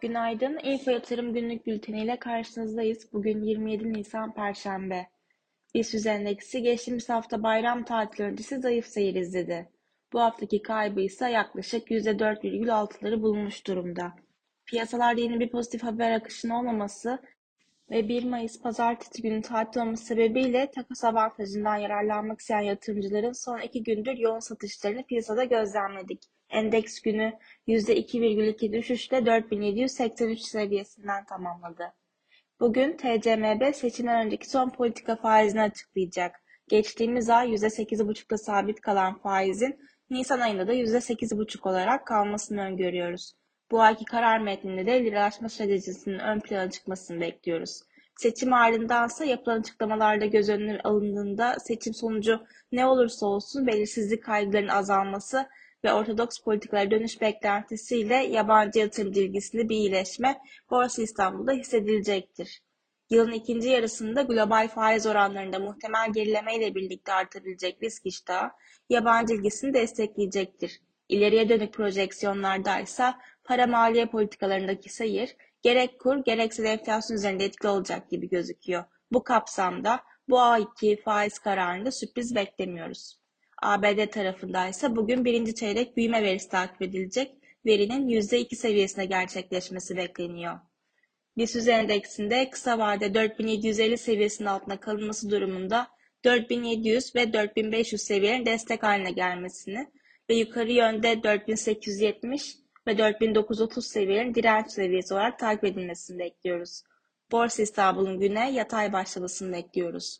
Günaydın. Info Yatırım Günlük Bülteni ile karşınızdayız. Bugün 27 Nisan Perşembe. BIST endeksi geçtiğimiz hafta bayram tatili öncesi zayıf seyir izledi. Bu haftaki kaybı ise yaklaşık %4,6'ları bulmuş durumda. Piyasalarda yeni bir pozitif haber akışının olmaması ve 1 Mayıs pazartesi günü tatil olması sebebiyle takas avantajından yararlanmak isteyen yatırımcıların son iki gündür yoğun satışlarını piyasada gözlemledik. Endeks günü %2,2 düşüşle 4783 seviyesinden tamamladı. Bugün TCMB seçimden önceki son politika faizini açıklayacak. Geçtiğimiz ay %8,5'da sabit kalan faizin Nisan ayında da %8,5 olarak kalmasını öngörüyoruz. Bu ayki karar metninde de liralaşma stratejisinin ön plana çıkmasını bekliyoruz. Seçim ardındansa yapılan açıklamalarda göz önüne alındığında seçim sonucu ne olursa olsun belirsizlik kaygılarının azalması ve ortodoks politikalara dönüş beklentisiyle yabancı yatırımcı ilgisinde bir iyileşme Borsa İstanbul'da hissedilecektir. Yılın ikinci yarısında global faiz oranlarında muhtemel gerileme ile birlikte artabilecek risk iştahı yabancı ilgisini destekleyecektir. İleriye dönük projeksiyonlarda ise para maliye politikalarındaki seyir gerek kur gerekse de enflasyon üzerinde etkili olacak gibi gözüküyor. Bu kapsamda bu ayki faiz kararında sürpriz beklemiyoruz. ABD tarafında ise bugün birinci çeyrek büyüme verisi takip edilecek. Verinin %2 seviyesine gerçekleşmesi bekleniyor. BIST endeksinde kısa vade 4750 seviyesinin altına kalınması durumunda 4700 ve 4500 seviyelerin destek haline gelmesini ve yukarı yönde 4870 ve 4930 seviyelerin direnç seviyesi olarak takip edilmesini bekliyoruz. Borsa İstanbul'un güne yatay başlamasını bekliyoruz.